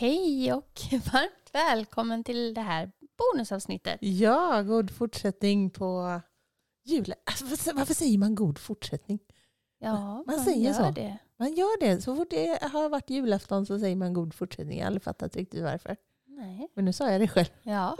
Hej och varmt välkommen till det här bonusavsnittet. Ja, god fortsättning på julen. Alltså, varför säger man god fortsättning? Ja, Man säger gör så. det. Man gör det. Så fort det har varit julafton så säger man god fortsättning. Jag har aldrig fattat riktigt varför. Nej. Men nu sa jag det själv. Ja.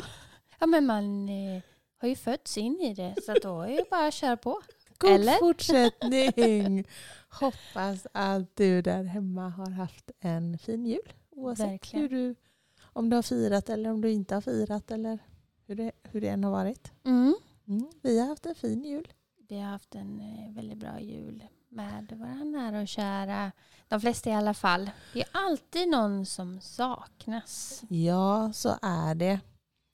ja, men man eh, har ju fötts in i det så då är det bara att köra på. God Eller? fortsättning! Hoppas att du där hemma har haft en fin jul. Oavsett Verkligen. hur du, om du har firat eller om du inte har firat eller hur det, hur det än har varit. Mm. Mm, vi har haft en fin jul. Vi har haft en eh, väldigt bra jul med våra nära och kära. De flesta i alla fall. Det är alltid någon som saknas. Ja, så är det.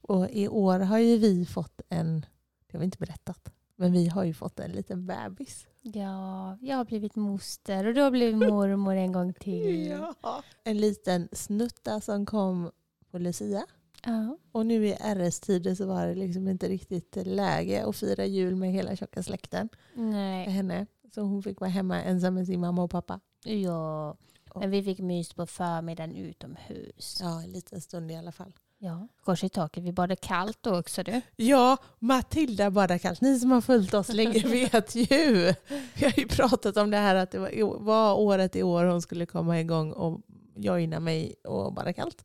Och i år har ju vi fått en, det har vi inte berättat, men vi har ju fått en liten bebis. Ja, jag har blivit moster och du har blivit mormor en gång till. En liten snutta som kom på Lucia. Ja. Och nu i RS-tider så var det liksom inte riktigt läge att fira jul med hela tjocka släkten för Nej. henne. Så hon fick vara hemma ensam med sin mamma och pappa. Ja. Men vi fick mys på förmiddagen utomhus. Ja, en liten stund i alla fall. Ja. Kors i taket. Vi badade kallt då också du. Ja, Matilda badar kallt. Ni som har följt oss länge vet ju. Vi har ju pratat om det här att det var, var året i år hon skulle komma igång och joina mig och bada kallt.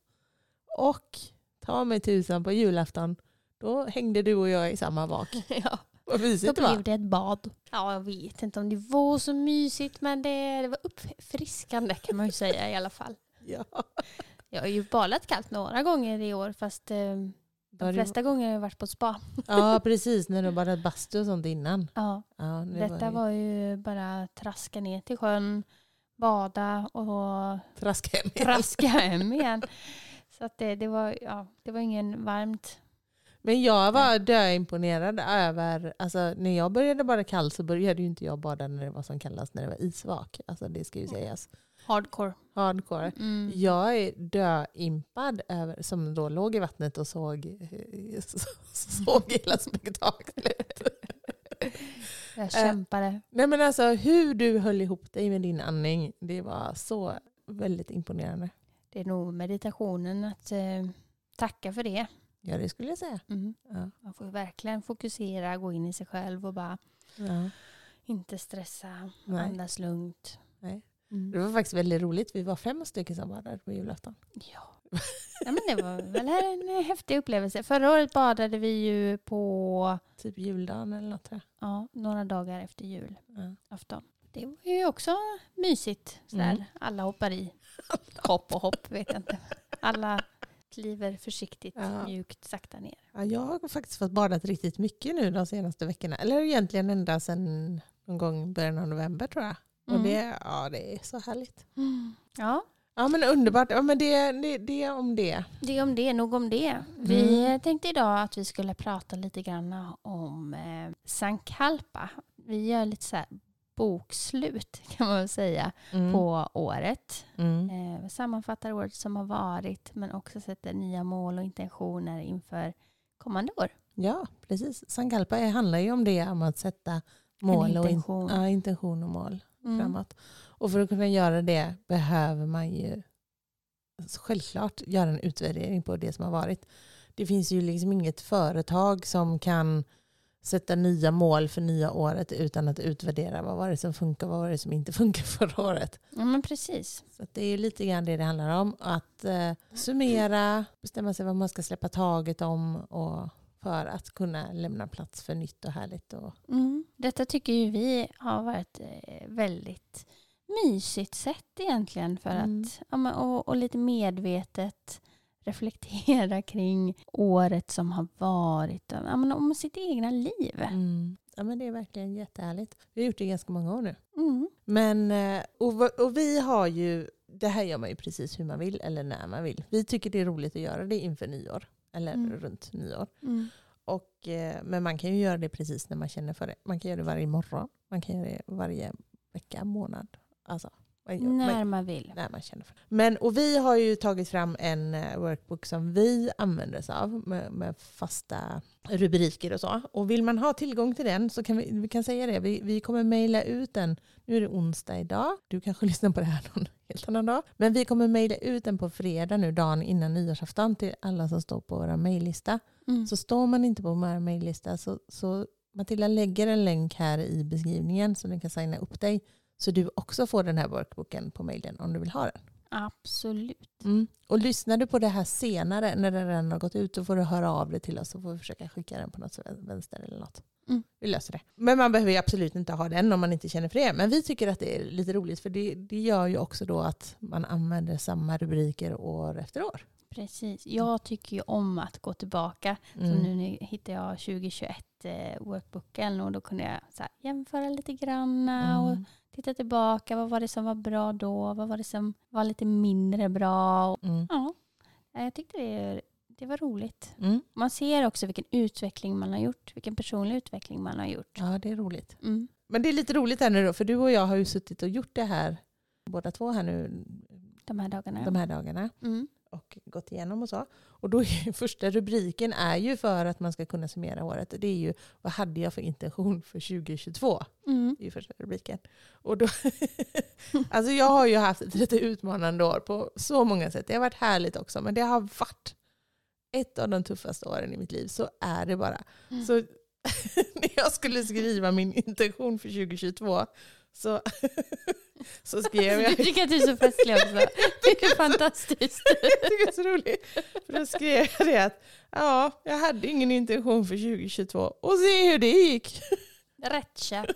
Och ta mig tusan på julafton, då hängde du och jag i samma bak. ja. Vad Då mysigt det blev det ett bad. Ja, jag vet inte om det var så mysigt men det, det var uppfriskande kan man ju säga i alla fall. Ja. Jag har ju badat kallt några gånger i år fast eh, Var de flesta gånger har jag varit på spa. Ja, precis. När du badat bastu och sånt innan. Ja, Ja, det detta ju- var ju bara traska ner till sjön, bada och Traska hem igen. traska hem igen. Så att det, det, var, ja, det var ingen varmt. Men jag var döimponerad över, alltså när jag började bada kallt så började ju inte jag bada när det var som kallast, när det var isvak. Alltså det ska ju sägas. Hardcore. Hardcore. Mm. Jag är döimpad över, som då låg i vattnet och såg, eh, såg hela spektaklet. Jag kämpade. Nej men alltså hur du höll ihop dig med din andning, det var så väldigt imponerande. Det är nog meditationen att eh, tacka för det. Ja det skulle jag säga. Mm. Ja. Man får verkligen fokusera, gå in i sig själv och bara Ja. inte stressa, Nej. andas lugnt. Mm. Det var faktiskt väldigt roligt. Vi var fem stycken som badade på julafton. Ja. ja, men det var väl en häftig upplevelse. Förra året badade vi ju på Typ juldagen eller något tror ja, några dagar efter julafton. Ja. Det var ju också mysigt. Sådär. Mm. Alla hoppar i. Hopp och hopp, vet jag inte. Alla kliver försiktigt, Ja. mjukt, sakta ner. Ja, jag har faktiskt fått badat riktigt mycket nu de senaste veckorna. Eller egentligen ända sedan någon gång i början av november tror jag. Och Mm. det, ja, det är så härligt. Mm. Ja, Ja men underbart. Ja, men det, det, det om det. det är om det, nog om det. Vi Mm. tänkte idag att vi skulle prata lite grann om eh, Sankalpa. Vi gör lite så bokslut kan man väl säga Mm. på året. Mm. Eh, sammanfattar året som har varit men också sätter nya mål och intentioner inför kommande år. Ja, precis. Sankalpa handlar ju om det, om att sätta mål och in, intention. ja, intention och mål Mm. framåt. Och för att kunna göra det behöver man ju självklart göra en utvärdering på det som har varit. Det finns ju liksom inget företag som kan sätta nya mål för nya året utan att utvärdera vad var det som funkar och vad var det som inte funkar förra året. Ja men precis. Så det är lite grann det det handlar om. Att eh, summera, bestämma sig vad man ska släppa taget om och för att kunna lämna plats för nytt och härligt. Och, Mm. Detta tycker ju vi har varit eh, väldigt mysigt sätt egentligen för Mm. att ja, och, och lite medvetet reflektera kring året som har varit. Ja, men, om sitt egna liv. mm. Ja, men det är verkligen jättehärligt. Vi har gjort det i ganska många år nu. Mm. Men, eh, och, och vi har ju, det här gör man ju precis hur man vill eller när man vill. Vi tycker det är roligt att göra det inför nyår. Eller Mm. runt nyår. Mm. Och, eh, men man kan ju göra det precis när man känner för det. Man kan göra det varje morgon. Man kan göra det varje vecka, månad. Alltså, man gör, När man, man vill. när man känner för det. Men, och vi har ju tagit fram en eh, workbook som vi använder oss av med, med fasta rubriker och så. Och vill man ha tillgång till den så kan vi, vi kan säga det. Vi, vi kommer mejla ut den. Nu är det onsdag idag. Du kanske lyssnar på det här någon helt annan dag. Men vi kommer mejla ut den på fredag nu, dagen innan nyårsafton till alla som står på våra mejllista. Mm. Så står man inte på vår mejllista så, så Matilda lägger en länk här i beskrivningen så du kan signa upp dig. Så du också får den här workbooken på mejlen om du vill ha den. Absolut. Mm. Och lyssnar du på det här senare när den redan har gått ut så får du höra av dig till oss så får vi försöka skicka den på något vänster eller något. Mm. Vi löser det. Men man behöver ju absolut inte ha den om man inte känner för det. Men vi tycker att det är lite roligt för det, det gör ju också då att man använder samma rubriker år efter år. Precis. Jag tycker ju om att gå tillbaka. Mm. Så nu nu hittar jag 2021 eh, workbooken och då kunde jag så här, jämföra lite granna och Mm. titta tillbaka. Vad var det som var bra då? Vad var det som var lite mindre bra? Och, Mm. ja, jag tyckte det, det var roligt. Mm. Man ser också vilken utveckling man har gjort. Vilken personlig utveckling man har gjort. Ja, det är roligt. Mm. Men det är lite roligt här nu då, för du och jag har ju suttit och gjort det här båda två här nu De här dagarna. de här dagarna Mm. Och gått igenom och så. Och då är första rubriken är ju för att man ska kunna summera året. Det är ju vad hade jag för intention för 2022? Mm. Det är ju första rubriken. Och då, alltså jag har ju haft ett lite utmanande år på så många sätt. Det har varit härligt också, men det har varit ett av de tuffaste åren i mitt liv. Så är det bara. Mm. Så när jag skulle skriva min intention för 2022 så, så skrev jag... Du tycker att du är så festlig också. Det är fantastiskt. jag tycker det är så roligt. För då skrev jag det att ja, jag hade ingen intention för 2022 och se hur det gick. Rätt köp.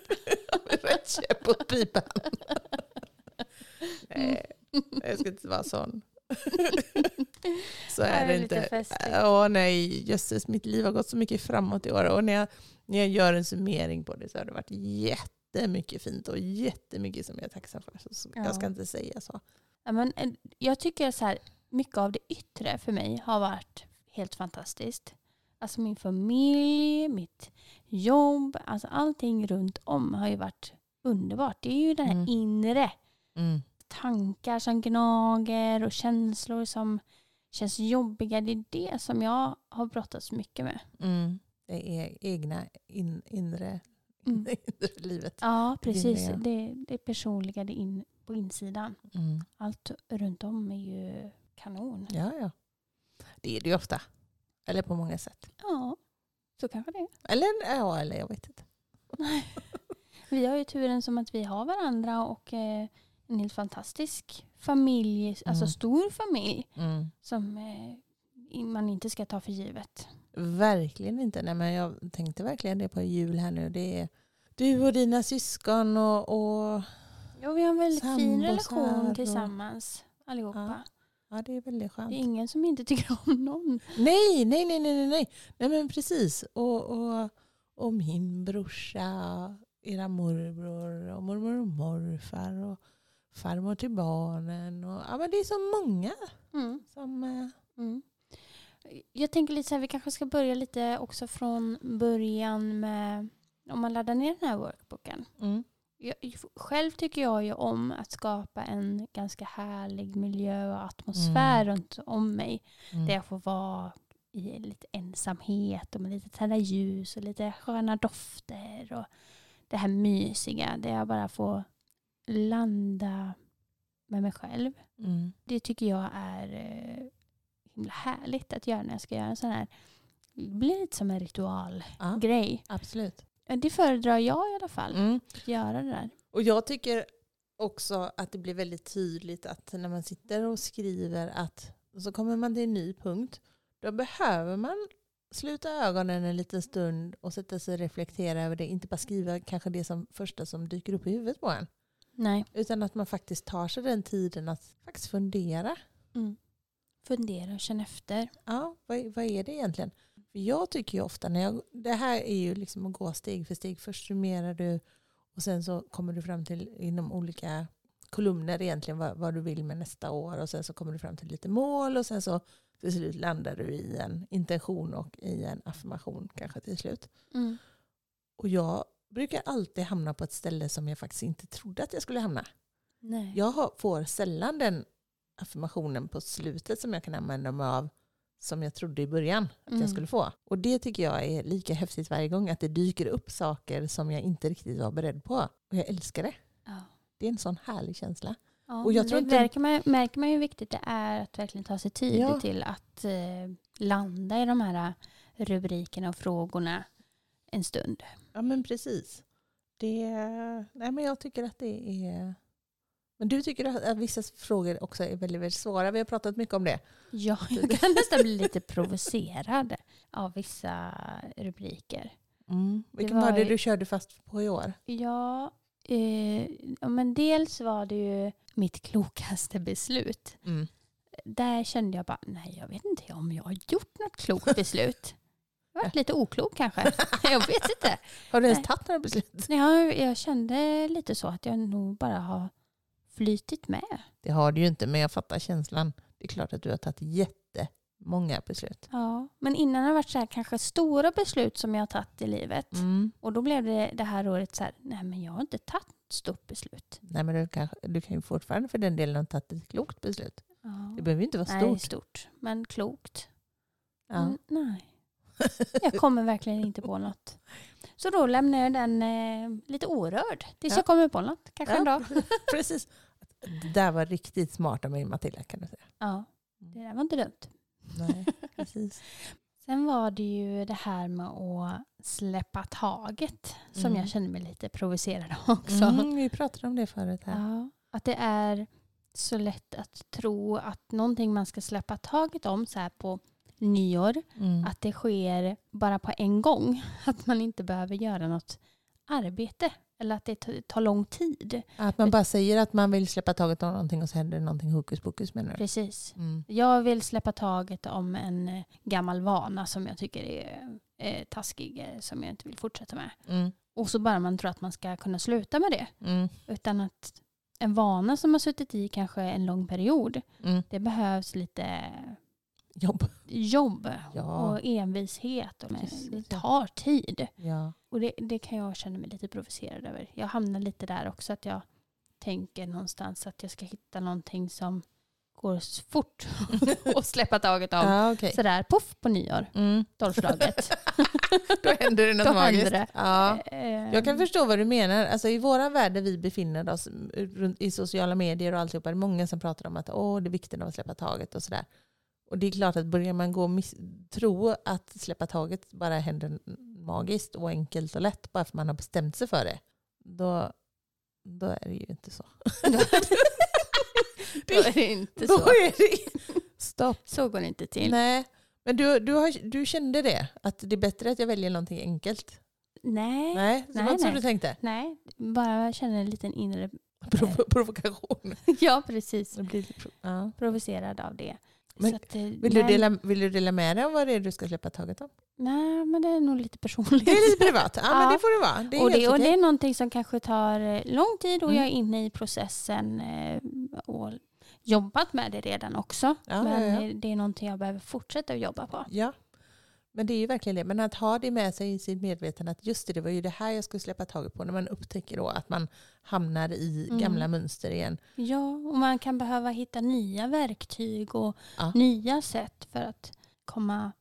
Rätt käpp på pipan. Nej, jag ska inte vara sån. Så är det det är lite inte. Åh nej, jösses mitt liv har gått så mycket framåt i år. Och när jag, när jag gör en summering på det så har det varit jättemycket fint och jättemycket som jag är tacksam för. Så- Ja. jag ska inte säga så. Ja, men, eh, jag tycker så här, mycket av det yttre för mig har varit helt fantastiskt. Alltså min familj, mitt jobb, alltså allting runt om har ju varit underbart. Det är ju det här Mm. inre. Mm. Tankar som gnager och känslor som känns jobbiga. Det är det som jag har brottats mycket med. Mm. Det är egna in, inre, Mm. inre livet. Ja, precis. det. Det, det personliga det in, på insidan. Mm. Allt runt om är ju kanon. Ja, ja. Det är det ju ofta. Eller på många sätt. Ja, så kanske det är. Eller, ja, eller jag vet inte. Vi har ju turen som att vi har varandra och eh, en helt fantastisk familj, alltså Mm. stor familj Mm. som eh, man inte ska ta för givet. Verkligen inte. Nej, men jag tänkte verkligen det på jul här nu. Det är du och dina syskon och... och Ja, vi har en väldigt fin relation och- tillsammans allihopa. ja, det är väldigt skönt. Det är ingen som inte tycker om någon. Nej, nej, nej, nej, nej, nej. Nej, men precis. Och, och, och min brorsa, era morbror och mormor och morfar och farmor till barnen. Och, ja, men det är så många Mm. som... eh, Mm. Jag tänker lite så här, vi kanske ska börja lite också från början med om man laddar ner den här workbooken. Mm. Jag, själv tycker jag ju om att skapa en ganska härlig miljö och atmosfär runt om mig. Mm. Där jag får vara i lite ensamhet och med lite tända ljus och lite sköna dofter. Och det här mysiga där jag bara får landa med mig själv. Mm. Det tycker jag är eh, himla härligt att göra när jag ska göra en sån här det blir lite som en ritualgrej. Ja, absolut. Det föredrar jag i alla fall. Mm. Att göra det där. Och jag tycker också att det blir väldigt tydligt att när man sitter och skriver att så kommer man till en ny punkt. Då behöver man sluta ögonen en liten stund och sätta sig och reflektera över det. Inte bara skriva kanske det som första som dyker upp i huvudet på en. Nej. Utan att man faktiskt tar sig den tiden att faktiskt fundera. Mm. Fundera och känna efter. Ja, vad, vad är det egentligen? För jag tycker ju ofta, när jag, det här är ju liksom att gå steg för steg. Först summerar du och sen så kommer du fram till inom olika kolumner egentligen vad, vad du vill med nästa år. Och sen så kommer du fram till lite mål och sen så till slut landar du i en intention och i en affirmation kanske till slut. Mm. Och jag brukar alltid hamna på ett ställe som jag faktiskt inte trodde att jag skulle hamna. Nej. Jag får sällan den affirmationen på slutet som jag kan använda mig av som jag trodde i början att Mm. jag skulle få. Och det tycker jag är lika häftigt varje gång, att det dyker upp saker som jag inte riktigt var beredd på. Och jag älskar det. Ja. Det är en sån härlig känsla. Ja, Och jag tror inte- märker man, märker man hur viktigt det är att verkligen ta sig tid Ja. till att eh, landa i de här rubrikerna och frågorna en stund. Ja men precis. Det, nej, men jag tycker att det är... Men du tycker att vissa frågor också är väldigt, väldigt svåra. Vi har pratat mycket om det. Ja, jag kan nästan bli lite provocerad av vissa rubriker. Vilken var var det du körde fast på i år? Ja, eh, men dels var det ju mitt klokaste beslut. Där kände jag bara, nej jag vet inte om jag har gjort något klokt beslut. Jag har varit lite oklok kanske. Jag vet inte. Har du ens tagit några beslut? Nej, Jag, jag kände lite så att jag nog bara har flytit med. Det har du ju inte, men jag fattar känslan. Det är klart att du har tagit jättemånga beslut. Ja, men innan har det varit så här kanske stora beslut som jag har tagit i livet. Mm. Och då blev det det här året så här, nej men jag har inte tagit ett stort beslut. Nej, men du kan, du kan ju fortfarande för den delen ha tagit ett klokt beslut. Ja. Det behöver ju inte vara Nej, stort. stort, men klokt. Ja. Mm, nej, jag kommer verkligen inte på något. Så då lämnar jag den eh, lite orörd tills Ja. jag kommer på något. Kanske en Ja. dag. Precis. Det där var riktigt smart av mig Matilda kan du säga. Ja, det där var inte dumt. Nej, precis. Sen var det ju det här med att släppa taget som Mm. jag kände mig lite provocerad av också. Mm, vi pratade om det förut här. Ja, att det är så lätt att tro att någonting man ska släppa taget om så här på nyår, Mm. att det sker bara på en gång. Att man inte behöver göra något arbete eller att det tar lång tid. Att man bara säger att man vill släppa taget om någonting och så händer någonting hokus pokus menar du? Precis. Mm. Jag vill släppa taget om en eh, gammal vana som jag tycker är eh, taskig, eh, som jag inte vill fortsätta med. Mm. Och så bara man tror att man ska kunna sluta med det. Mm. Utan att en vana som har suttit i kanske en lång period, Mm. det behövs lite Jobb. jobb Ja. och envishet. Och Precis. det tar tid. Ja. Och det, det kan jag känna mig lite provocerad över. Jag hamnar lite där också att jag tänker någonstans att jag ska hitta någonting som går fort och släppa taget om. Ja, okej. Sådär poff på nyår, Mm. tolvslaget. Då händer det något Då magiskt. det. Ja. Eh, Jag kan förstå vad du menar. Alltså, I våra värld där vi befinner oss i sociala medier och alltihopa, är det många som pratar om att Åh, det är viktigt att släppa taget och sådär. Och det är klart att börjar man gå miss- tro att släppa taget bara händer magiskt och enkelt och lätt bara för att man har bestämt sig för det, då, då är det ju inte så. Då är det inte Då så. är det stopp. Så går det inte till. Nej, men du, du, har, du kände det? Att det är bättre att jag väljer någonting enkelt? Nej. Nej, det Nej, var inte så nej. du tänkte? Nej, bara känner en liten inre... Prov provokation. ja, precis. Blir, ja. Provocerad av det. Men att, eh, Vill, du dela, vill du dela med dig om vad det är du ska släppa taget om? Nej, men det är nog lite personligt. Det är lite privat. Ja, men Ja. det får det vara. Det är och, det, och det är någonting som kanske tar eh, lång tid och Mm. jag är inne i processen eh, och jobbat med det redan också. Ja, men det är någonting jag behöver fortsätta att jobba på. Ja, men det är ju verkligen det. Men att ha det med sig i sitt medvetande att just det, det var ju det här jag skulle släppa taget på. När man upptäcker då att man hamnar i Mm. gamla mönster igen. Ja, och man kan behöva hitta nya verktyg och Ja. nya sätt för att komma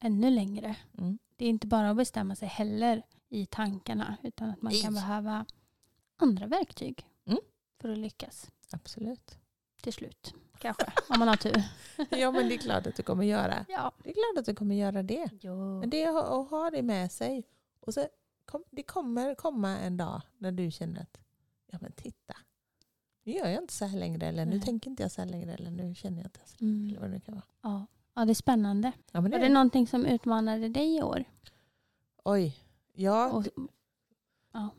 ännu längre. Mm. Det är inte bara att bestämma sig heller i tankarna utan att man kan behöva andra verktyg Mm. för att lyckas Absolut. till slut. Kanske, om man har tur. Ja, men det är klart att du kommer göra. Ja. Det är klart att du kommer göra det. Jo. Men det är att ha- det med sig. Och så det kommer komma en dag när du känner att ja men titta, nu gör jag inte så här längre eller nu Nej. tänker inte jag så här längre eller nu känner jag inte så. Mm. Eller vad det nu kan vara. Ja. ja, det är spännande. Ja, men det Var är det någonting som utmanade dig i år? Oj. Ja, Och, ja.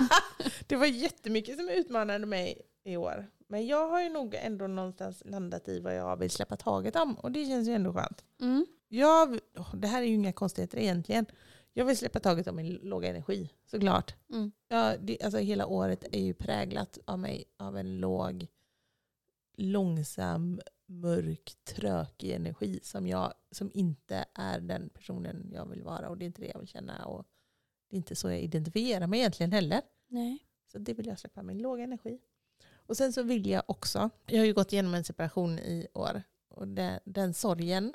det var jättemycket som utmanade mig i år. Men jag har ju nog ändå någonstans landat i vad jag vill släppa taget om. Och det känns ju ändå skönt. Mm. Jag, det här är ju inga konstigheter egentligen. Jag vill släppa taget om min låga energi, såklart. Mm. Ja, det, alltså hela året är ju präglat av mig av en låg, långsam, mörk, trökig energi som, jag, som inte är den personen jag vill vara och det är inte det jag vill känna. Och det är inte så jag identifierar mig egentligen heller. Nej. Så det vill jag släppa, min låga energi. Och sen så vill jag också, jag har ju gått igenom en separation i år och den, den sorgen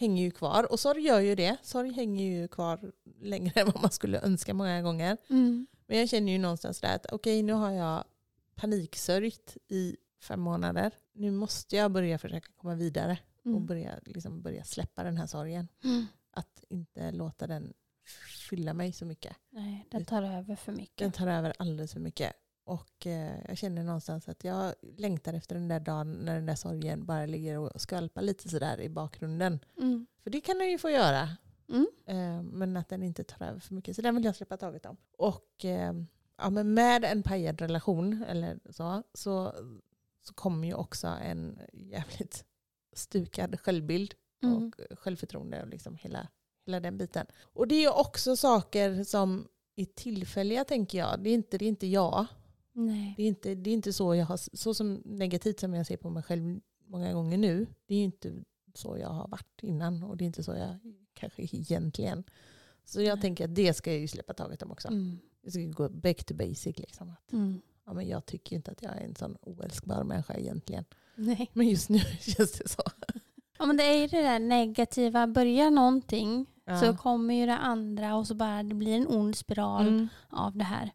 hänger ju kvar. Och sorg gör ju det, sorg hänger ju kvar längre än vad man skulle önska många gånger. Mm. Men jag känner ju någonstans där att okej nu har jag paniksörjt i fem månader. Nu måste jag börja försöka komma vidare och Mm. börja, liksom börja släppa den här sorgen. Mm. Att inte låta den fylla mig så mycket. Nej, den tar över för mycket. Den tar över alldeles för mycket. Och eh, jag känner någonstans att jag längtar efter den där dagen när den där sorgen bara ligger och skvalpar lite sådär i bakgrunden. Mm. För det kan den ju få göra. Mm. Eh, men att den inte tar över för mycket. Så den vill jag släppa taget om. Och eh, ja, men med en pajad relation eller så, så, så kommer ju också en jävligt stukad självbild Mm. och självförtroende och liksom hela, hela den biten. Och det är ju också saker som är tillfälliga tänker jag. Det är inte, det är inte jag. Nej. Det är inte, det är inte så jag har, så som negativt som jag ser på mig själv många gånger nu. Det är ju inte så jag har varit innan och det är inte så jag kanske egentligen. Så jag Nej. tänker att det ska jag ju släppa taget om också. Mm. Jag ska gå back to basic liksom. Att, Mm. ja, men jag tycker inte att jag är en sån oälskbar människa egentligen. Nej. Men just nu känns det så. Ja, men det är ju det där negativa. Börjar någonting Ja. så kommer ju det andra och så bara det blir en ond spiral Mm, av det här.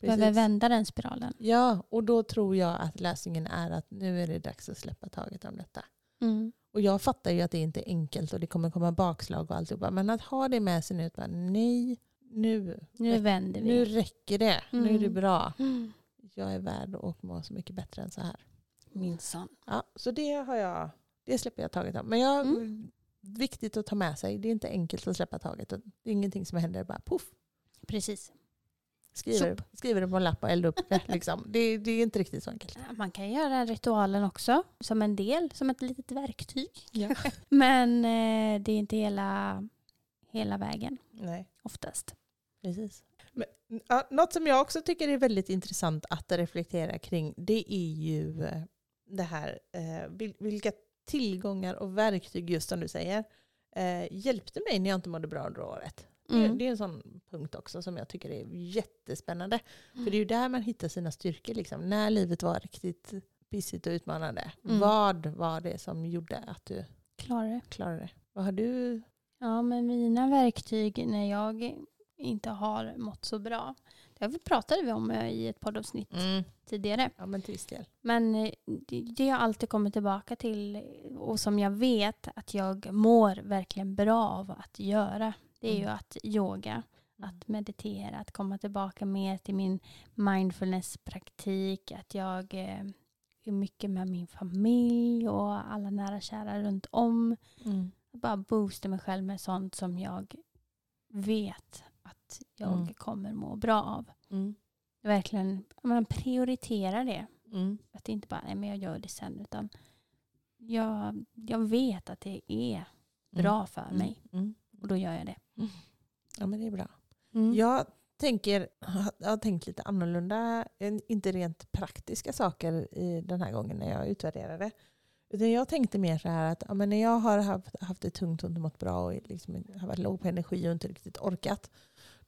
Behöver precis. vända den spiralen. Ja, och då tror jag att lösningen är att nu är det dags att släppa taget om detta. Mm. Och jag fattar ju att det inte är enkelt och det kommer komma bakslag och alltihopa. Men att ha det med sig nu, att bara, nej, nu, Nu vänder vi. nu räcker det. Nu är det Mm. bra. Mm. Jag är värd att må så mycket bättre än så här. Minsann. Ja, så det har jag, det släpper jag taget om. Men jag, Mm. viktigt att ta med sig. Det är inte enkelt att släppa taget. Det är ingenting som händer bara poff. Precis. Skriver, skriver det på en lapp och eldar upp det. Liksom. Det, det är inte riktigt så enkelt. Ja, Man kan göra ritualen också som en del, som ett litet verktyg. Ja. Men eh, det är inte hela, hela vägen Nej. oftast. Precis. Men, ja, något som jag också tycker är väldigt intressant att reflektera kring det är ju eh, det här eh, vil- vilka tillgångar och verktyg just som du säger eh, hjälpte mig när jag inte mådde bra under året. Det, Mm. det är en sån punkt också som jag tycker är jättespännande. För det är ju där man hittar sina styrkor. Liksom. När livet var riktigt pissigt och utmanande. Mm. Vad var det som gjorde att du Klarar det. klarade det? Vad har du? Ja, men mina verktyg när jag inte har mått så bra. Det pratade vi om i ett poddavsnitt tidigare. Ja men till viss del. Men eh, det, har alltid kommit tillbaka till och som jag vet att jag mår verkligen bra av att göra. Det är ju Mm. att yoga, att meditera, att komma tillbaka mer till min mindfulnesspraktik, att jag eh, är mycket med min familj och alla nära och kära runt om. Mm. Bara boosta mig själv med sånt som jag vet att jag Mm. kommer må bra av. Mm. Verkligen man prioriterar det. Mm. Att det inte bara är men jag gör det sen utan jag, jag vet att det är bra för Mm. mig Mm. och då gör jag det. Ja men det är bra. Mm. Jag tänker, jag har tänkt lite annorlunda, inte rent praktiska saker i den här gången när jag utvärderade. Utan jag tänkte mer så här att ja, men när jag har haft, haft det tungt och inte mått bra och liksom har varit låg på energi och inte riktigt orkat.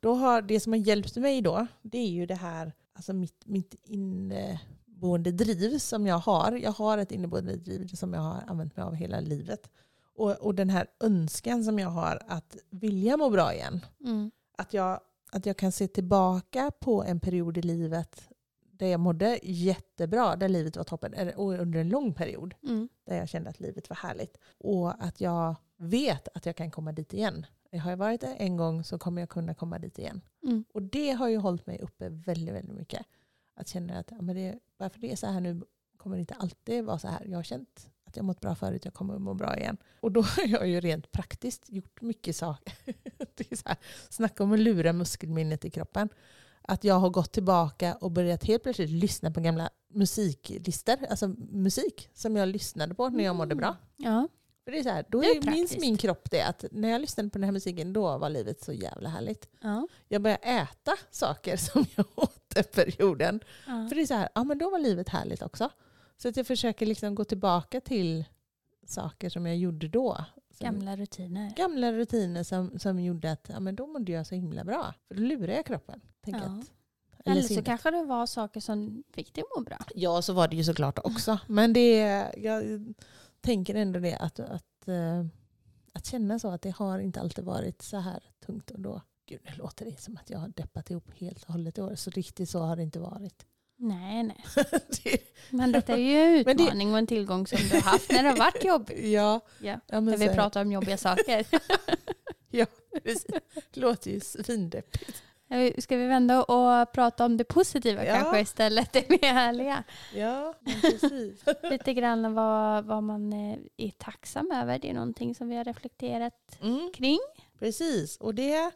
Då har det som har hjälpt mig då, det är ju det här, alltså mitt, mitt inneboende driv som jag har. Jag har ett inneboende driv som jag har använt mig av hela livet. Och, och den här önskan som jag har att vilja må bra igen Mm. att jag, att jag kan se tillbaka på en period i livet där jag mådde jättebra, där livet var toppen, och under en lång period Mm. där jag kände att livet var härligt. Och att jag vet att jag kan komma dit igen. Jag har jag varit där en gång så kommer jag kunna komma dit igen. Mm. Och det har ju hållit mig uppe väldigt, väldigt mycket. Att känna att ja, men det, varför det är så här nu kommer det inte alltid vara så här. Jag har känt att jag mått bra förut, jag kommer att må bra igen. Och då har jag ju rent praktiskt gjort mycket saker. Det är så här, snacka om att lura muskelminnet i kroppen. Att jag har gått tillbaka och börjat helt plötsligt lyssna på gamla musiklistor, alltså musik som jag lyssnade på när jag mådde bra. Ja. För det är så här, då Det är är, minns min kropp det att när jag lyssnade på den här musiken då var livet så jävla härligt. Ja. Jag började äta saker som jag åt den perioden. Ja. För det är så här, ja men då var livet härligt också. Så att jag försöker liksom gå tillbaka till saker som jag gjorde då. Som, Gamla rutiner. gamla rutiner som, som gjorde att ja, men då mådde jag så himla bra. För då lurade jag kroppen. Ja. att, Eller så sinnet. kanske det var saker som fick dig att må bra. Ja, så var det ju såklart också. Men det, jag tänker ändå det att, att, eh, att känna så att det har inte alltid varit så här tungt. Och då, gud, nu låter det som att jag har deppat ihop helt och hållet i år. Så riktigt så har det inte varit. Nej, nej. Det- Men detta är ju en Men det- utmaning och en tillgång som du har haft när det har varit jobbigt. ja, Ja. ja, När vi pratar om jobbiga saker. precis. Det låter ju svindeppigt. Ska vi vända och prata om det positiva Ja. kanske istället? Det mer härliga. Ja, precis. Lite grann vad, vad man eh, är tacksam över. Det är någonting som vi har reflekterat Mm. kring. Precis, och det,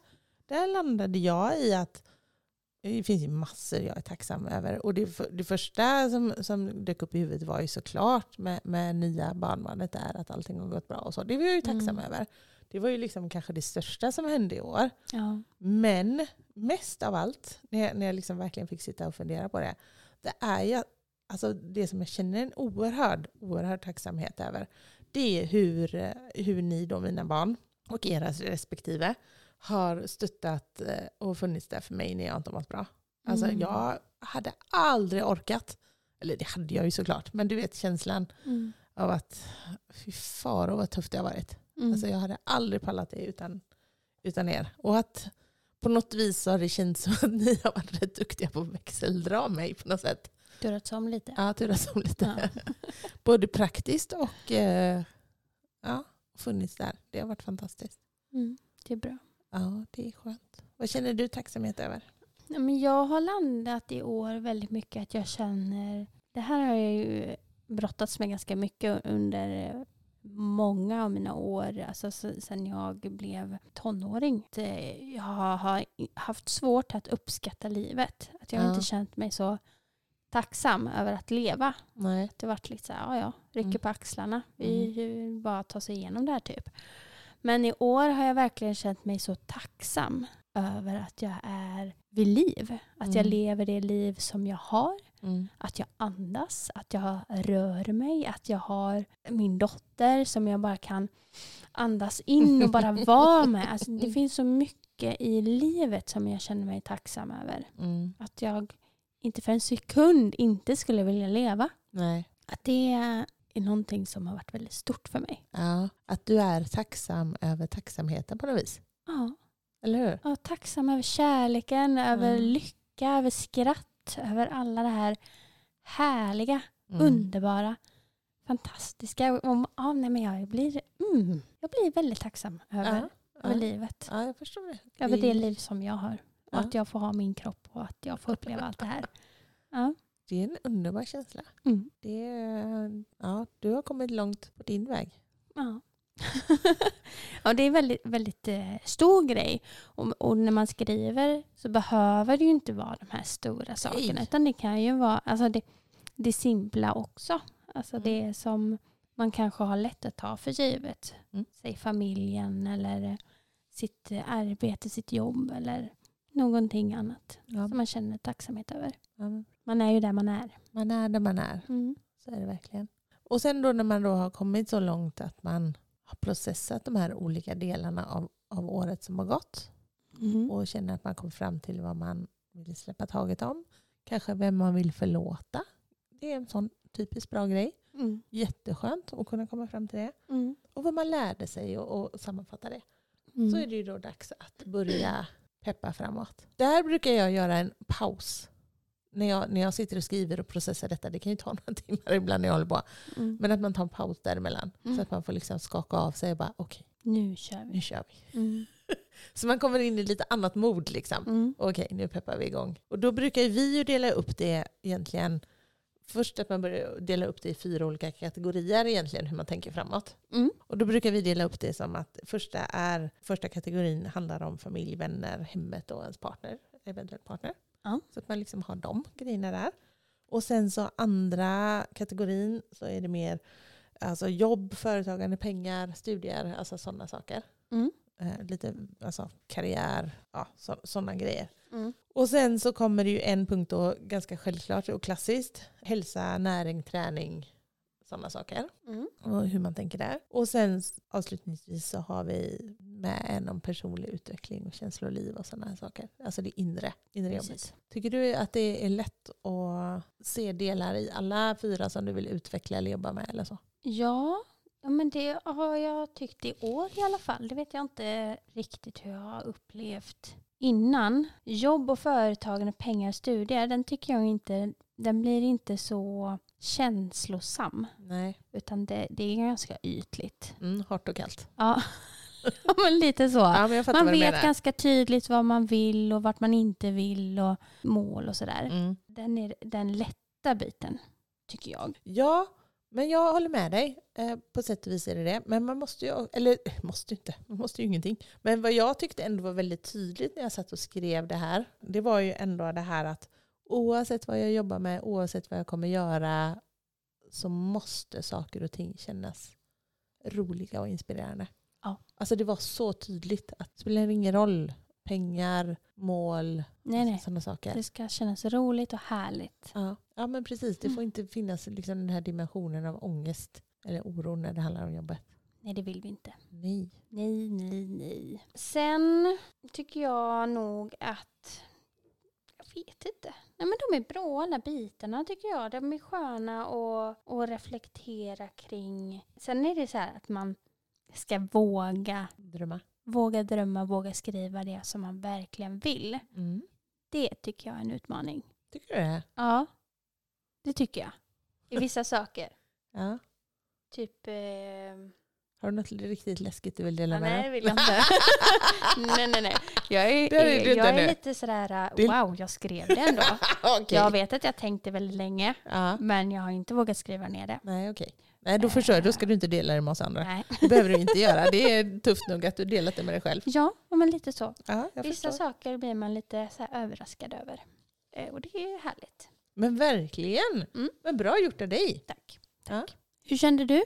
där landade jag i att det finns ju massor jag är tacksam över. Och det, det första som, som dök upp i huvudet var ju såklart med, med nya barnbarnet där att allting har gått bra och så. Det var jag ju tacksam Mm. över. Det var ju liksom kanske det största som hände i år. Ja. Men mest av allt, när jag, när jag liksom verkligen fick sitta och fundera på det, det är ju alltså det som jag känner en oerhörd, oerhörd tacksamhet över. Det är hur, hur ni då, mina barn, och era respektive, har stöttat eh, och funnits där för mig när jag inte mått bra. Alltså Mm. jag hade aldrig orkat, eller det hade jag ju såklart, men du vet känslan Mm. av att fy faro vad tufft det har varit. Mm. Alltså jag hade aldrig pallat det utan, utan er. Och att på något vis har det känts som att ni har varit rätt duktiga på att växeldra mig på något sätt. Turats om lite. Ja, turas om lite. Ja. Både praktiskt och eh, ja, funnits där. Det har varit fantastiskt. Mm. Det är bra. Ja, det är skönt. Vad känner du tacksamhet över? Ja, men jag har landat i år väldigt mycket att jag känner... Det här har jag ju brottats med ganska mycket under många av mina år, alltså se- sen jag blev tonåring. Det- Jag har haft svårt att uppskatta livet. Att jag har Ja. inte känt mig så tacksam över att leva. Nej. Det har varit lite så här, ja ja, rycker Mm. på axlarna. Vi vi bara tar sig igenom det här typ. Men i år har jag verkligen känt mig så tacksam över att jag är vid liv. Att jag Mm. lever det liv som jag har. Mm. Att jag andas, att jag rör mig, att jag har min dotter som jag bara kan andas in och bara vara med. Alltså, det finns så mycket i livet som jag känner mig tacksam över. Mm. Att jag inte för en sekund inte skulle vilja leva. Nej. Att det är någonting som har varit väldigt stort för mig. Ja, att du är tacksam över tacksamheten på något vis. Ja, Eller hur? ja tacksam över kärleken, över Mm. lycka, över skratt, över alla det här härliga, Mm. underbara, fantastiska. Och, ja, nej, men jag, blir, mm, jag blir väldigt tacksam över, Ja, över ja. livet. Ja, jag förstår det. Över Det- liv som jag har. Och att jag får ha min kropp och att jag får uppleva allt det här. Ja. Det är en underbar känsla. Mm. Det du har kommit långt på din väg. Ja. ja, det är en väldigt, väldigt eh, stor grej. Och, och när man skriver så behöver det ju inte vara de här stora sakerna. Nej. Utan det kan ju vara alltså det, det simpla också. Alltså Mm. det som man kanske har lätt att ta för givet. Mm. Säg familjen eller eh, sitt eh, arbete, sitt jobb eller någonting annat. Ja, Som man känner tacksamhet över. ja, Man är ju där man är. man är där man är. Mm. Så är det verkligen. Och sen då när man då har kommit så långt att man har processat de här olika delarna av, av året som har gått Mm. och känner att man kommer fram till vad man vill släppa taget om. Kanske vem man vill förlåta. Det är en sån typiskt bra grej. Mm. Jätteskönt att kunna komma fram till det. Mm. Och vad man lärde sig och, och sammanfatta det. Mm. Så är det ju då dags att börja peppa framåt. Där brukar jag göra en paus. När jag, när jag sitter och skriver och processar detta, det kan ju ta några timmar ibland när jag håller på. Mm. Men att man tar en paus däremellan. Mm. Så att man får liksom skaka av sig och bara okej, Nu kör vi. nu kör vi. Mm. Så man kommer in i lite annat mod liksom. Mm. Okej, nu peppar vi igång. Och då brukar vi ju dela upp det egentligen. Först att man börjar dela upp det i fyra olika kategorier egentligen hur man tänker framåt. Mm. Och då brukar vi dela upp det som att första, är, första kategorin handlar om familj, vänner, hemmet och ens partner, eventuellt partner. Ja. Så att man liksom har de grejerna där. Och sen så andra kategorin så är det mer alltså jobb, företagande, pengar, studier, alltså sådana saker. Mm. Eh, lite alltså, karriär, ja, sådana grejer. Mm. Och sen så kommer det ju en punkt då, ganska självklart och klassiskt. Hälsa, näring, träning, sådana saker. Mm. Och hur man tänker där. Och sen avslutningsvis så har vi med en om personlig utveckling och känsloliv och sådana här saker. Alltså det inre, inre jobbet. Tycker du att det är lätt att se delar i alla fyra som du vill utveckla eller jobba med eller så? Ja, Ja, men det har jag tyckt i år i alla fall. Det vet jag inte riktigt hur jag har upplevt innan. Jobb och företagande, pengar, studier, den tycker jag inte, den blir inte så känslosam. Nej. Utan det, det är ganska ytligt. Mm, hårt och kallt. Ja, men lite så. Ja, men man vet ganska tydligt vad man vill och vart man inte vill och mål och sådär. Mm. Den är den lätta biten, tycker jag. Ja, men jag håller med dig. Eh, på sätt och vis är det det. Men man måste ju, eller måste inte, man måste ju ingenting. Men vad jag tyckte ändå var väldigt tydligt när jag satt och skrev det här, det var ju ändå det här att oavsett vad jag jobbar med, oavsett vad jag kommer göra, så måste saker och ting kännas roliga och inspirerande. Ja. Alltså det var så tydligt att det spelar ingen roll pengar, mål, nej, nej. sådana saker. Det ska kännas roligt och härligt. Ja, ja men precis. Det får Mm. inte finnas liksom den här dimensionen av ångest eller oro när det handlar om jobbet. Nej, det vill vi inte. Nej. Nej, nej, nej. Sen tycker jag nog att... Jag vet inte. Nej, men de är bra alla bitarna tycker jag. De är sköna att, att reflektera kring. Sen är det så här att man ska våga Drömma. Våga drömma, våga skriva det som man verkligen vill. Mm. Det tycker jag är en utmaning. Tycker du det? Ja, det tycker jag. I vissa saker. Ja. Typ... Eh... Har du något riktigt läskigt du vill dela Ja, med nej, det dig? vill jag inte. nej, nej, nej. Jag är, är jag är nu. lite sådär, Det- wow, jag skrev det ändå. Okej. Jag vet att jag tänkte väldigt länge, Ja. men jag har inte vågat skriva ner det. Nej, okej. Nej, då förstår jag. Då ska du inte dela det med oss andra. Nej. Det behöver du inte göra. Det är tufft nog att du delat det med dig själv. Ja, men lite så. Ja, jag Vissa förstår. saker blir man lite så överraskad över. Eh, Och det är härligt. Men verkligen. Mm. Men bra gjort av dig. Tack. Ja. Tack. Hur kände du?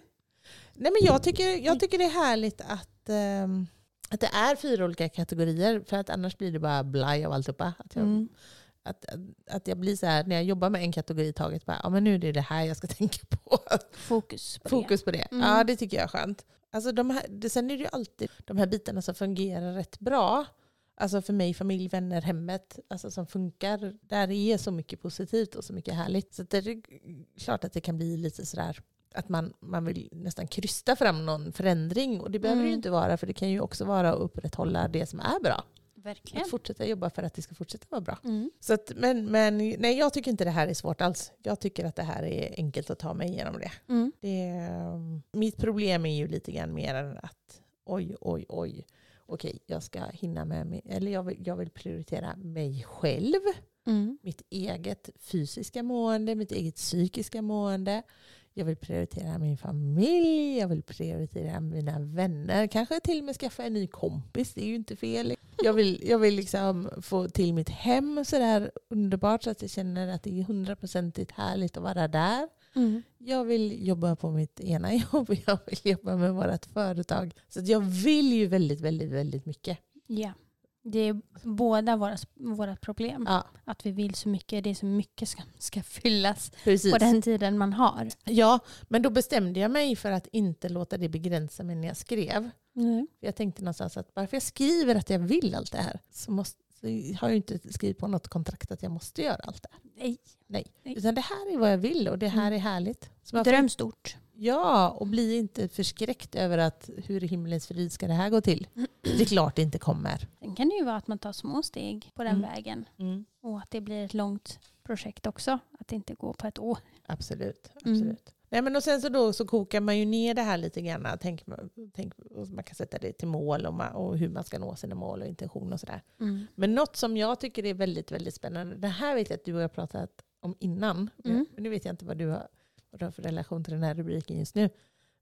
Nej, men jag, tycker, jag tycker det är härligt att, ehm, att det är fyra olika kategorier. För att annars blir det bara blaj av alltihopa. Att jag, Mm. att, att jag blir så här, när jag jobbar med en kategori i taget, bara, ja, men nu är det det här jag ska tänka på. Fokus på det. Fokus på det. Mm. Ja, det tycker jag är skönt. Alltså de här, det, sen är det ju alltid de här bitarna som fungerar rätt bra. Alltså för mig, familj, vänner, hemmet, alltså som funkar. Där är så mycket positivt och så mycket härligt. Så det är klart att det kan bli lite sådär att man, man vill nästan krysta fram någon förändring. Och det behöver det ju Mm. inte vara, för det kan ju också vara att upprätthålla det som är bra. Verkligen. Att fortsätta jobba för att det ska fortsätta vara bra. Mm. Så att, men, men nej, jag tycker inte det här är svårt alls. Jag tycker att det här är enkelt att ta mig igenom det. Mm. det mitt problem är ju lite grann mer att oj, oj, oj. Okej, jag ska hinna med mig, eller jag vill, jag vill prioritera mig själv, Mm. mitt eget fysiska mående, mitt eget psykiska mående. Jag vill prioritera min familj, jag vill prioritera mina vänner, kanske till och med skaffa en ny kompis, det är ju inte fel. Jag vill, jag vill liksom få till mitt hem sådär underbart så att jag känner att det är hundraprocentigt härligt att vara där. Mm. Jag vill jobba på mitt ena jobb jag vill jobba med vårt företag. Så jag vill ju väldigt, väldigt, väldigt mycket. Ja. Det är båda våra, våra problem. Ja, Att vi vill så mycket. Det är så mycket som ska fyllas precis. på den tiden man har. Ja, men då bestämde jag mig för att inte låta det begränsa mig när jag skrev. Mm. Jag tänkte någonstans att bara för jag skriver att jag vill allt det här så, måste, så har jag inte skrivit på något kontrakt att jag måste göra allt det här. Nej. Nej. Nej. Utan det här är vad jag vill och det här Mm. är härligt. Dröm stort. Ja, och bli inte förskräckt över att hur i himlens frid ska det här gå till. Det är klart det inte kommer. Sen kan det ju vara att man tar små steg på den Mm. vägen. Och att det blir ett långt projekt också. Att det inte går på ett år. Absolut. Mm. absolut. Nej, men och sen så, då, så kokar man ju ner det här lite grann. Tänk, tänk, man kan sätta det till mål och, man, och hur man ska nå sina mål och intention och sådär. Mm. Men något som jag tycker är väldigt, väldigt spännande. Det här vet jag att du och jag har pratat om innan. Mm. Nu vet jag inte vad du har för relation till den här rubriken just nu.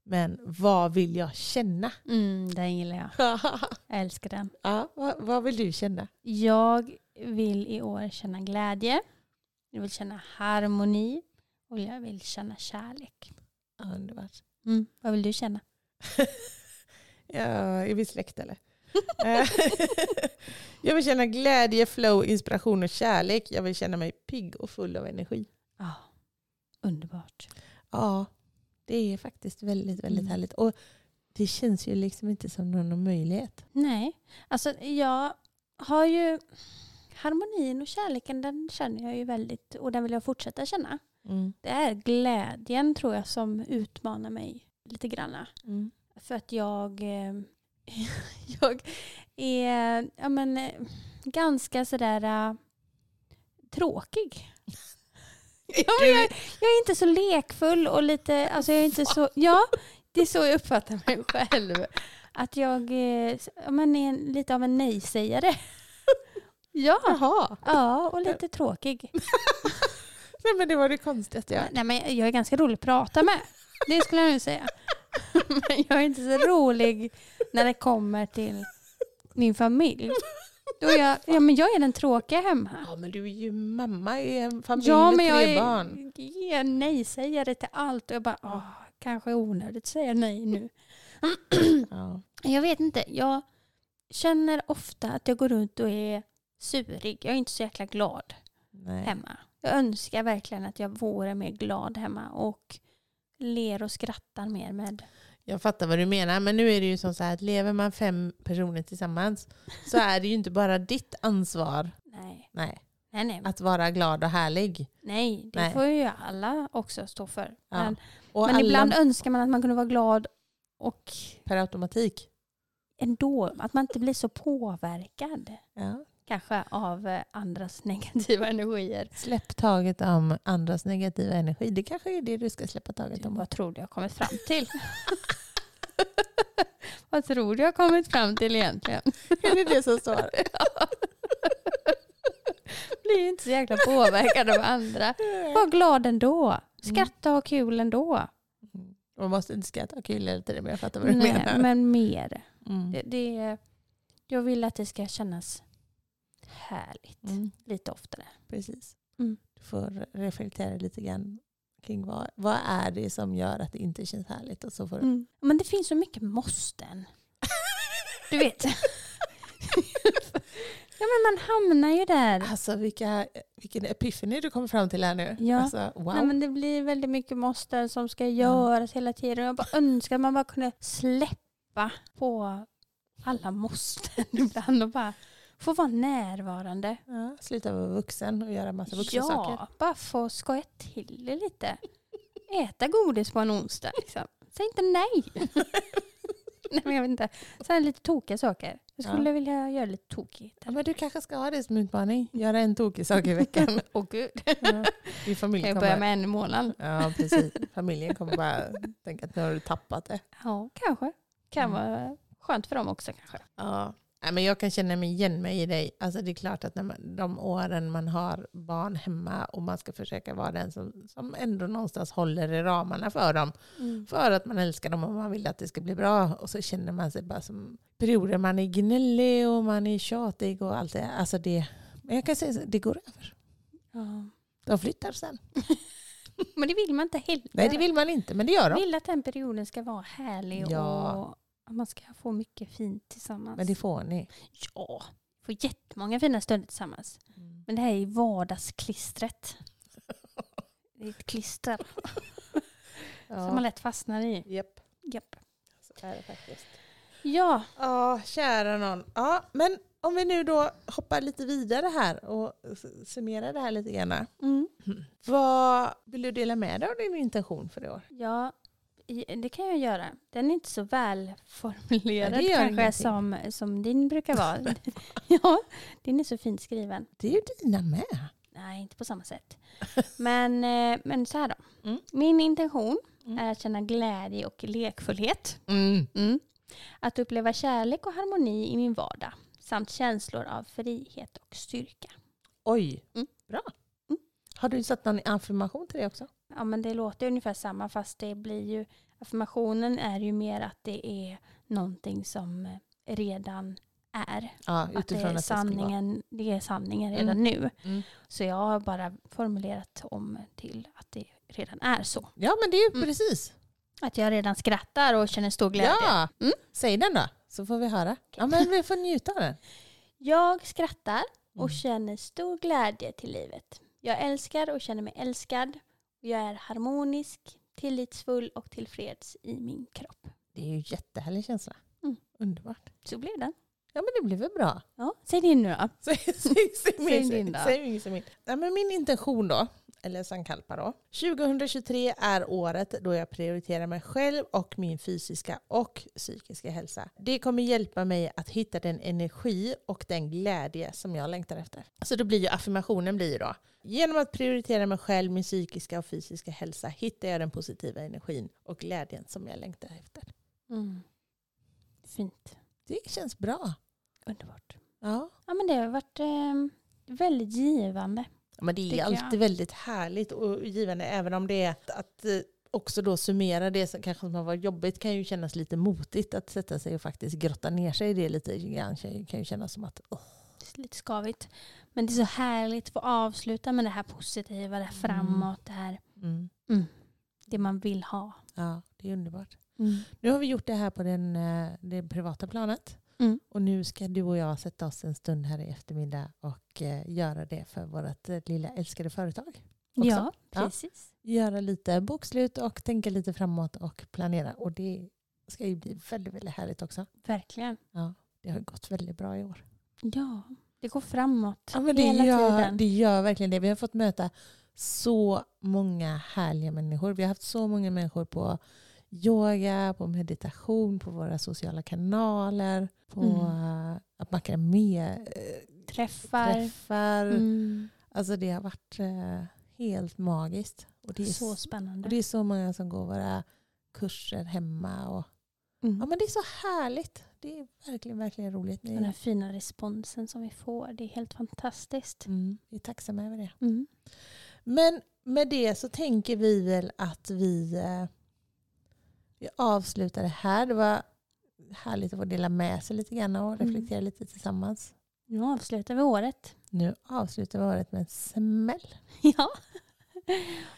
Men vad vill jag känna? Mm, den gillar jag. Jag älskar den. ja, vad, vad vill du känna? Jag vill i år känna glädje, Jag vill känna harmoni och jag vill känna kärlek. Underbart. Mm. Vad vill du känna? Ja, är vi släkt eller? Jag vill känna glädje, flow, inspiration och kärlek. Jag vill känna mig pigg och full av energi. Underbart. Ja, det är faktiskt väldigt, väldigt Mm. härligt. Och det känns ju liksom inte som någon möjlighet. Nej, alltså jag har ju harmonin och kärleken den känner jag ju väldigt och den vill jag fortsätta känna. Mm. Det är glädjen tror jag som utmanar mig lite granna. Mm. För att jag, eh, jag är ja, men, eh, ganska sådär eh, tråkig. Ja, men jag, jag är inte så lekfull och lite, alltså jag är inte så, ja det är så jag uppfattar mig själv. Att jag eh, ja, men är lite av en nej-sägare. Ja, Jaha, ja, och lite tråkig. Nej, men det var det konstigaste jag Nej, men jag är ganska rolig att prata med. Det skulle jag nu säga. Men jag är inte så rolig när det kommer till min familj. Då är jag, ja, men jag är den tråkiga hemma. Ja, men du är ju mamma i en familj Ja, med men jag tre är, barn. är nej-sägare till allt. Och jag bara, åh, kanske onödigt att säga nej nu. Ja. Jag vet inte. Jag känner ofta att jag går runt och är surig. Jag är inte så jäkla glad Nej. hemma. Jag önskar verkligen att jag vore mer glad hemma och ler och skrattar mer med. Jag fattar vad du menar, men nu är det ju som så här att lever man fem personer tillsammans så är det ju inte bara ditt ansvar Nej, nej, nej, nej. att vara glad och härlig. nej det Nej. får ju alla också stå för. Ja. Men, men alla ibland önskar man att man kunde vara glad och per automatik. ändå, att man inte blir så påverkad Ja. Kanske av eh, andras negativa energier. Släpp taget om andras negativa energi. Det kanske är det du ska släppa taget om. Vad tror du jag kommit fram till? Vad tror du jag kommit fram till egentligen? Är det det som står? Blir ju inte så jäkla påverkad av andra. Var glad ändå. Skratta och ha kul ändå. Mm. Man måste inte skratta och kul hela tiden, men jag fattar vad du Nej, menar. men mer. Mm. Det, det, jag vill att det ska kännas härligt Mm. lite oftare. Precis. Mm. Du får reflektera lite grann kring vad, vad är det som gör att det inte känns härligt. Och så får. Mm. Men det finns så mycket måsten. Du vet. ja men man hamnar ju där. Alltså vilka, vilken epiphany du kommer fram till här nu. Ja. Alltså, wow. Nej, men det blir väldigt mycket måsten som ska göras hela tiden. Jag bara önskar att man bara kunde släppa på alla måsten ibland och bara få vara närvarande. ja, sluta vara vuxen och göra massa vuxna saker. Ja, bara få skoja till det lite. Äta godis på en onsdag. Liksom. Säg inte nej. nej men jag vet inte. Här lite tokiga saker. Jag skulle vilja göra lite tokigt. Ja, men du kanske ska ha det som utmaning. Göra en tokig sak i veckan. Åh gud. ja. Din familj Kan jag börja med en i månaden? Ja, precis. Familjen kommer bara tänka att nu har du tappat det. Ja, kanske. Kan Mm. vara skönt för dem också kanske. Ja. Nej, men jag kan känna mig igen mig i dig. Alltså, det är klart att när man, de åren man har barn hemma och man ska försöka vara den som, som ändå någonstans håller i ramarna för dem. För att man älskar dem och man vill att det ska bli bra. Och så känner man sig bara som perioder man är gnällig och man är tjatig och allt det. Alltså det men jag kan säga så, det går över. Ja. De flyttar sen. Men det vill man inte heller. Nej det vill man inte men det gör de. vill att den perioden ska vara härlig Ja. och att man ska få mycket fint tillsammans. Men det får ni. Ja, får jättemånga fina stunder tillsammans. Men det här är vardagsklistret. Det är ett klister som man Ja. lätt fastnar i. Japp. Japp. Så är det faktiskt. Ja, Ja, kära någon. Ja, men om vi nu då hoppar lite vidare här och summerar det här lite grann. mm. Vad vill du dela med dig av din intention för i år? ja, det kan jag göra. Den är inte så välformulerad gör kanske som, som din brukar vara. ja, din är så fint skriven. Det är ju dina med. Nej, inte på samma sätt. Men, eh, men så här då. Mm. Min intention Mm. är att känna glädje och lekfullhet. Mm. Mm. Att uppleva kärlek och harmoni i min vardag. Samt känslor av frihet och styrka. Oj, Mm. bra. Har du satt någon affirmation till det också? Ja, men det låter ungefär samma fast det blir ju affirmationen är ju mer att det är någonting som redan är. Ja, Att det utifrån är, att det vara. sanningen, det är sanningen redan Mm. nu. Mm. Så jag har bara formulerat om till att det redan är så. Ja, men det är ju Mm. precis. Att jag redan skrattar och känner stor glädje. Ja, Mm. säg den då. Så får vi höra. Ja, men vi får njuta av den. Jag skrattar och Mm. känner stor glädje till livet. Jag älskar och känner mig älskad. Jag är harmonisk, tillitsfull och tillfreds i min kropp. Det är ju en jättehärlig känsla. Mm. Underbart. Så blev den. Ja, men det blir väl bra. Ja, säg din nu då. Säg, säg, säg, Säg min, din då. säg min, säg min. Ja, men min intention då, eller sankalpa då. 2023 är året då jag prioriterar mig själv och min fysiska och psykiska hälsa. Det kommer hjälpa mig att hitta den energi och den glädje som jag längtar efter. Så då blir ju affirmationen blir ju då. Genom att prioritera mig själv, min psykiska och fysiska hälsa hittar jag den positiva energin och glädjen som jag längtar efter. Mm. Fint. Det känns bra. Underbart. Ja. Ja, men det har varit eh, väldigt givande. Men det är Tycker alltid jag. väldigt härligt och givande även om det är att, att eh, också då summera det som kanske har varit jobbigt kan ju kännas lite motigt att sätta sig och faktiskt grotta ner sig i det lite grann. Kan kan ju kännas som att åh, Det är lite skavigt. Men det är så härligt att få avsluta med det här positiva, det här framåt, det här mm, det man vill ha. ja, det är underbart. Mm. Nu har vi gjort det här på den, eh, det privata planet Mm. och nu ska du och jag sätta oss en stund här i eftermiddag och eh, göra det för vårt eh, lilla älskade företag. också. Ja, Ja. precis. Göra lite bokslut och tänka lite framåt och planera och det ska ju bli väldigt, väldigt härligt också. Verkligen. Det har gått väldigt bra i år. Ja, det går framåt Ja, men det, hela gör, tiden. det gör verkligen det. Vi har fått möta så många härliga människor. Vi har haft så många människor på yoga, på meditation, på våra sociala kanaler, på Mm. att eh, Träffar. Mm. Alltså det har varit eh, helt magiskt. Och det, är Så spännande. och det är så många som går våra kurser hemma. Och, Mm. ja, men det är så härligt. Det är verkligen, verkligen roligt. Den här fina responsen som vi får, det är helt fantastiskt. Mm, vi är tacksamma över det. Mm. Men med det så tänker vi väl att vi, eh, vi avslutar det här. Det var härligt att få dela med sig lite grann och Mm. reflektera lite tillsammans. Nu avslutar vi året. Nu avslutar vi året med en smäll. Ja.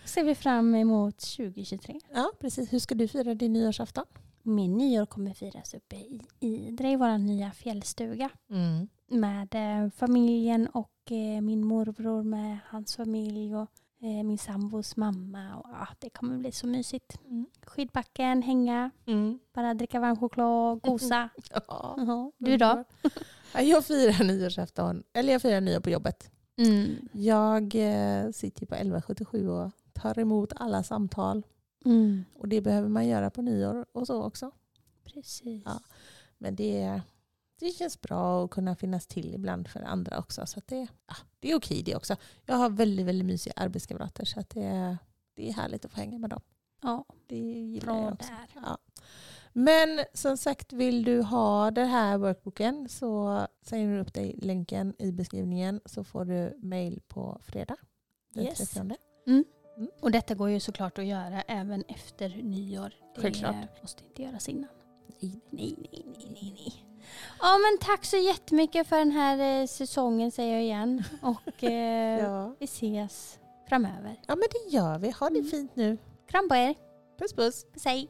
Och ser vi fram emot 2023. Ja, precis. Hur ska du fira din nyårsafton? Min nyår kommer firas uppe i Idre i vår nya fjällstuga. Mm. Med eh, familjen och eh, min morbror med hans familj och min sambos mamma. Och, ja, det kommer bli så mysigt. Mm. Skidbacken, hänga, bara dricka varm choklad, gosa. Ja, Jaha, Du då? Ja, Jag firar nyårsafton, eller jag firar nyår på jobbet. Mm. Jag eh, sitter på 1177 och tar emot alla samtal. Mm. Och det behöver man göra på nyår och så också. Precis. Ja. Men det, det känns bra att kunna finnas till ibland för andra också. Så det, ja, det är okej det också. Jag har väldigt, väldigt mysiga arbetskamrater så det, det är härligt att få hänga med dem. Ja, Det gillar bra jag också. där. Ja. Men som sagt, vill du ha den här workbooken så signar du upp dig länken i beskrivningen så får du mail på fredag. Den Yes. 30. Och detta går ju såklart att göra även efter nyår. Det Självklart. måste inte göras innan. Nej, nej, nej, nej, nej. Ja, men tack så jättemycket för den här eh, säsongen säger jag igen. Och eh, Ja. vi ses framöver. ja, men det gör vi. Ha det Mm. fint nu. Kram på er. Puss puss. Puss hej.